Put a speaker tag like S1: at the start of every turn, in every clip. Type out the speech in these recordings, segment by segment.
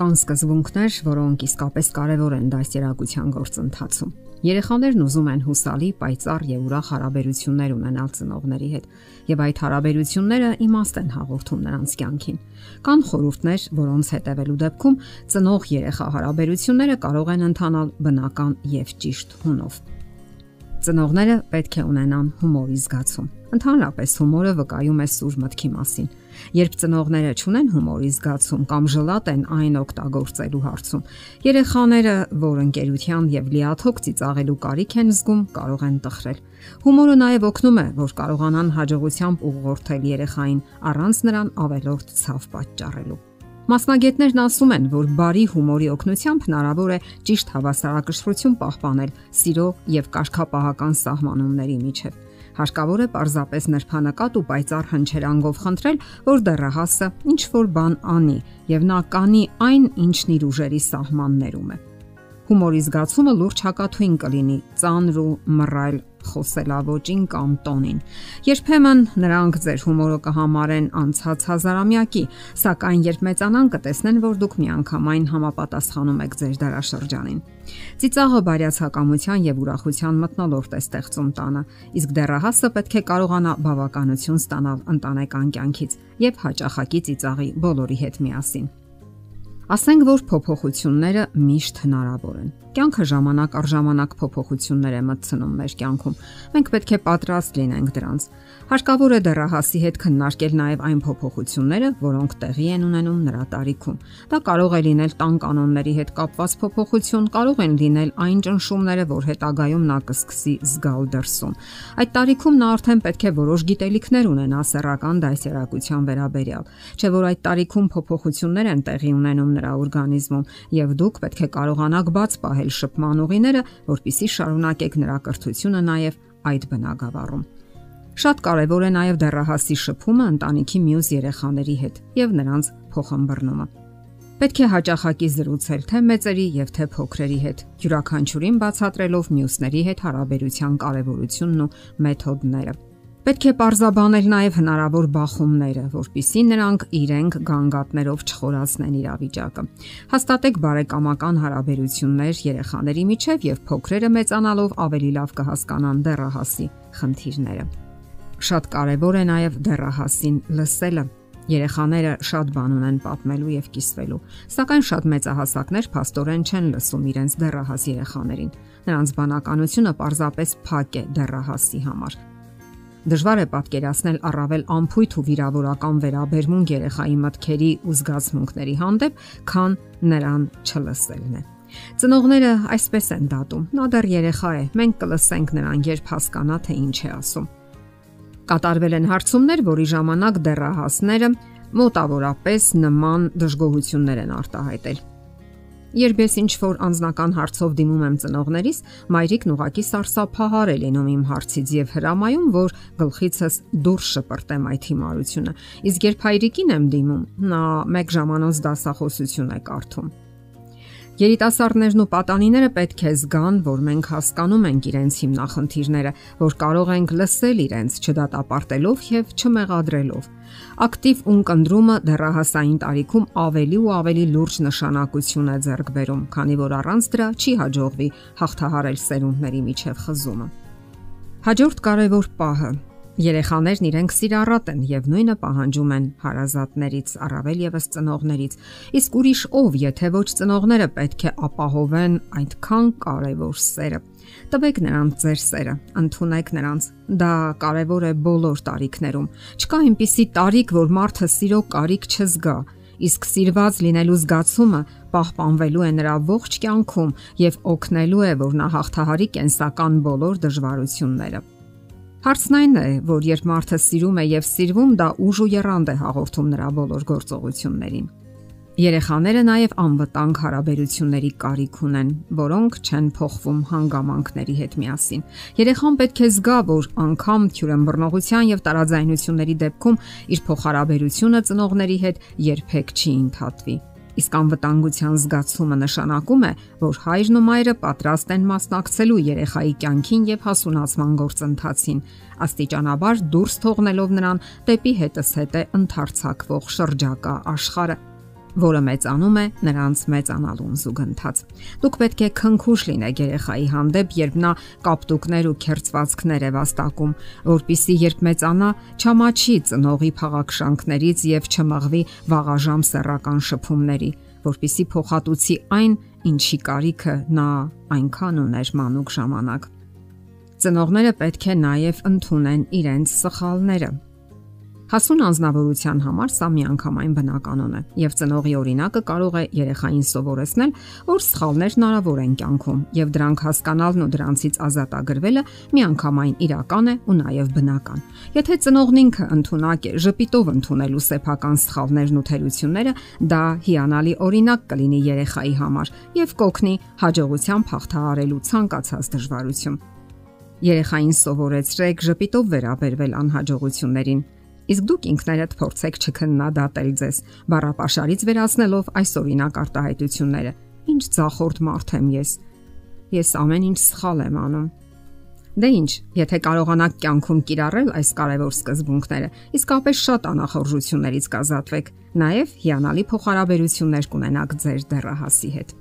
S1: Կան սկզբունքներ, որոնք իսկապես կարևոր են դասերակցության գործընթացում։ Երեխաներն ուզում են հուսալի, պայծառ եւ ուրախ հարաբերություններ ունենալ ծնողների հետ, եւ այդ հարաբերությունները իմաստ են հաղորդում նրանց կյանքին։ Կան խորհուրդներ, որոնց հետևելու դեպքում ծնող-երեխա հարաբերությունները կարող են ընթանալ բնական եւ ճիշտ հունով։ Ծնողները պետք է ունենան հումորի զգացում։ Ընդհանրապես հումորը վկայում է սուր մտքի մասին Երբ ծնողները ճունեն հումորի զգացում կամ ժլատ են այն օգտագործելու հարցում, երեխաները, որ ընկերության եւ լիաթոք ծիծաղելու կարիք են զգում, կարող են տխրել։ Հումորը նաև օգնում է, որ կարողանան հաջողությամբ ուղղորդել երեխային առանց նրան ավելորդ ցավ պատճառելու։ Մասնագետներն ասում են, որ բարի հումորի օգնությամբ հնարավոր է ճիշտ հավասարակշռություն պահպանել սիրո եւ կարգապահական սահմանումների միջև։ Հարկավոր է պարզապես նրբանակատ ու պայծառ հնչերանգով խնդրել, որ դեռահասը ինչ որ բան անի եւ նա կանի այն, ինչն իր ուժերի սահմաններում է։ Հումորի զգացումը լուրջ հակաթույն կլինի ծանր ու մռայլ խոսելավոճին կամ տոնին։ Երբեմն նրանք ձեր հումորը կհամարեն անցած հազարամյակի, սակայն երբ մեծանան կտեսնեն, որ դուք միանգամայն համապատասխանում եք ձեր դարաշրջանին։ Ծիծաղը բարյացակամության եւ ուրախության մտնոլորտ է ստեղծում տանը, իսկ դեռահասը պետք է կարողանա բավականություն ստանալ ընտանեկան կյանքից եւ հաճախակի ծիծաղի բոլորի հետ միասին։ Ասենք որ փոփոխությունները միշտ հնարավոր են։ Կյանքը ժամանակ առ ժամանակ փոփոխություններ է մտցնում մեր կյանքում։ Մենք պետք է պատրաստ լինենք դրանց։ Հարկավոր է դեռահասի հետ քննարկել նաև այն փոփոխությունները, որոնք տեղի են ունենում նրա տարիքում։ Դա կարող է լինել տան կանոնների հետ կապված փոփոխություն, կարող են լինել այն ճնշումները, որ հետագայում նա կսկսի զգալ դրսում։ Այդ տարիքում նա արդեն պետք է որոշ գիտելիքներ ունենա սեռական դասերակցության վերաբերյալ, չէ՞ որ այդ տարիքում փոփոխություններ են տեղի ունենում նրա օրգանիզմում եւ դուք պետք է կարողանաք բաց պահել շփման ուղիները, որpիսի շարունակեք նրա կրթությունը նաեւ այդ բնագավառում։ Շատ կարևոր է նաև դեռահասի շփումը ընտանիքի մյուս երեխաների հետ եւ նրանց փոխհմբռնումը։ Պետք է հաճախակի զրուցել թե մեծերի եւ թե փոքրերի հետ, յուրաքանչյուրին բացատրելով մյուսների հետ հարաբերության կարեւորությունն ու մեթոդները։ Պետք է parzabanել նաև հնարավոր բախումները, որpիսի նրանք իրենք գանգատներով չխորացնեն իրավիճակը։ Հաստատեք բարեկամական հարաբերություններ երեխաների միջև եւ փոքրերը մեծանալով ավելի լավ կհասկանան դեռահասի խնդիրները։ Շատ կարևոր է նաև դեռահասին լսելը։ Երեխաները շատ բան ունեն պատմելու եւ կիսվելու, սակայն շատ մեծահասակներ փաստորեն չեն լսում իրենց դեռահաս երեխաներին։ Նրանց բանականությունը պարզապես փակ է դեռահասի համար։ Դժվար է պատկերացնել առավել ամփույթ ու վիրավորական վերաբերմունք երեխայի մտքերի ու զգացմունքների հանդեպ, քան նրան չլսելն է։ Ծնողները այսպես են դատում. նա դեռ երեխա է, մենք կլսենք նրան, երբ հասկանա թե ինչ է ասում։ Կատարվել են հարցումներ, որի ժամանակ դեռահասները մոտավորապես նման դժգոհություններ են արտահայտել։ Երբ ես ինչ որ անձնական հարցով դիմում եմ ծնողներիս, մայրիկն ուղակի սարսափահար է լինում իմ հարցից եւ հրամայում, որ գլխիցս դուրս շպրտեմ այդ հիմարությունը։ Իսկ երբ հայրիկին եմ դիմում, նա մեկ ժամանոց դասախոսություն է կարդում։ Երիտասարդներն ու պատանիները պետք է զգան, որ մենք հասկանում ենք իրենց հիմնախնդիրները, որ կարող ենք լսել իրենց, չդատապարտելով եւ չմեղադրելով։ Ակտիվ ունկնդրումը դեռահասային տարիքում ավելի ու ավելի լուրջ նշանակություն է ձեռք բերում, քանի որ առանց դրա չի հաջողվի հաղթահարել սերունդների միջև խզումը։ Հաջորդ կարևոր պահը Երեխաներն իրենք սիրառատ են եւ նույնը պահանջում են հարազատներից, առավել եւս ծնողներից։ Իսկ ուրիշ ով, եթե ոչ ծնողները պետք է ապահովեն այդքան կարևոր սերը։ Տվեք նրանց ձեր սերը, ընդունեք նրանց։ Դա կարևոր է բոլոր տարիքներում։ Չկա այնպիսի տարիք, որ մարդը սիրո կարիք չզգա իսկ սիրված լինելու զգացումը պահպանվելու է նրա ողջ կյանքում եւ օգնելու է, որ նա հաղթահարի կենսական բոլոր դժվարությունները։ Հարցն այն է, որ երբ մարդը սիրում է եւ սիրվում, դա ուժ ու երանգ է հաղորդում նրա բոլոր գործողություններին։ Երեխաները նաև անվտանգ հարաբերությունների կարիք ունեն, որոնք չեն փոխվում հանգամանքների հետ միասին։ Երեխան պետք է զգա, որ անգամ թյուրըմբռնողության եւ տարաձայնությունների դեպքում իր փոխհարաբերությունը ծնողների հետ երբեք չի ընդհատվի։ Իսկ անվտանգության զգացումը նշանակում է, որ հայրն ու մայրը պատրաստ են մասնակցելու երեխայի կյանքին եւ հասունացման գործընթացին, աստիճանաբար դուրս թողնելով նրան դեպի հետս հետ է ընթարցակվող շրջակա աշխարհը։ որը մեծանում է նրանց մեծանալուն զուգընթաց։ Դուք պետք է քնքուշ լինեք երեխայի հանդեպ, երբ նա կապտուկներ ու քերծվածքներ է վաստակում, որpիսի երբ մեծանա, չամաչի ծնողի փաղաքշանքներից եւ չմղվի վաղաժամ սեռական շփումների, որpիսի փոխհատուցի այն, ինչի կարիքը նա այնքան ուներ մանուկ ժամանակ։ Ծնողները պետք է նաև ընդունեն իրենց սխալները Հասուն անznավորության համար սա միանգամայն բնականon է, եւ ծնողի օրինակը կարող է երեխային սովորեցնել, որ սխալներ հնարավոր են կյանքում, եւ դրանք հասկանալն ու դրանցից ազատագրվելը միանգամայն իրական է ու նաեւ բնական։ Եթե ծնողն ինքը ընդունակ է ժպիտով ընդունելու սեփական սխալներն ու թերությունները, դա հիանալի օրինակ կլինի երեխայի համար եւ կօգնի հաջողությամբ հաղթահարելու ցանկացած դժվարություն։ Երեխային սովորեցրեք ժպիտով վերաբերվել անհաջողություններին Իսկ դուք ինքներդ փորձեք չքննադատել ձեզ, բառապաշարից վերացնելով այս օրինակ արտահայտությունները։ Ինչ ցախորդ մարդ եմ ես։ Ես ամեն ինչ սխալ եմ անում։ Դե ինչ, եթե կարողանաք կյանքում կիրառել այս կարևոր սկզբունքները, իսկապես շատ անախորժություններից կազատվեք, նաև հիանալի փոխհարաբերություններ կունենաք ձեր դեռահասի հետ։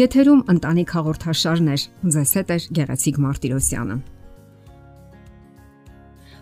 S1: Եթերում ընտանիք հաղորդաշարներ։ Ձեզ հետ է Գեղեցիկ Մարտիրոսյանը։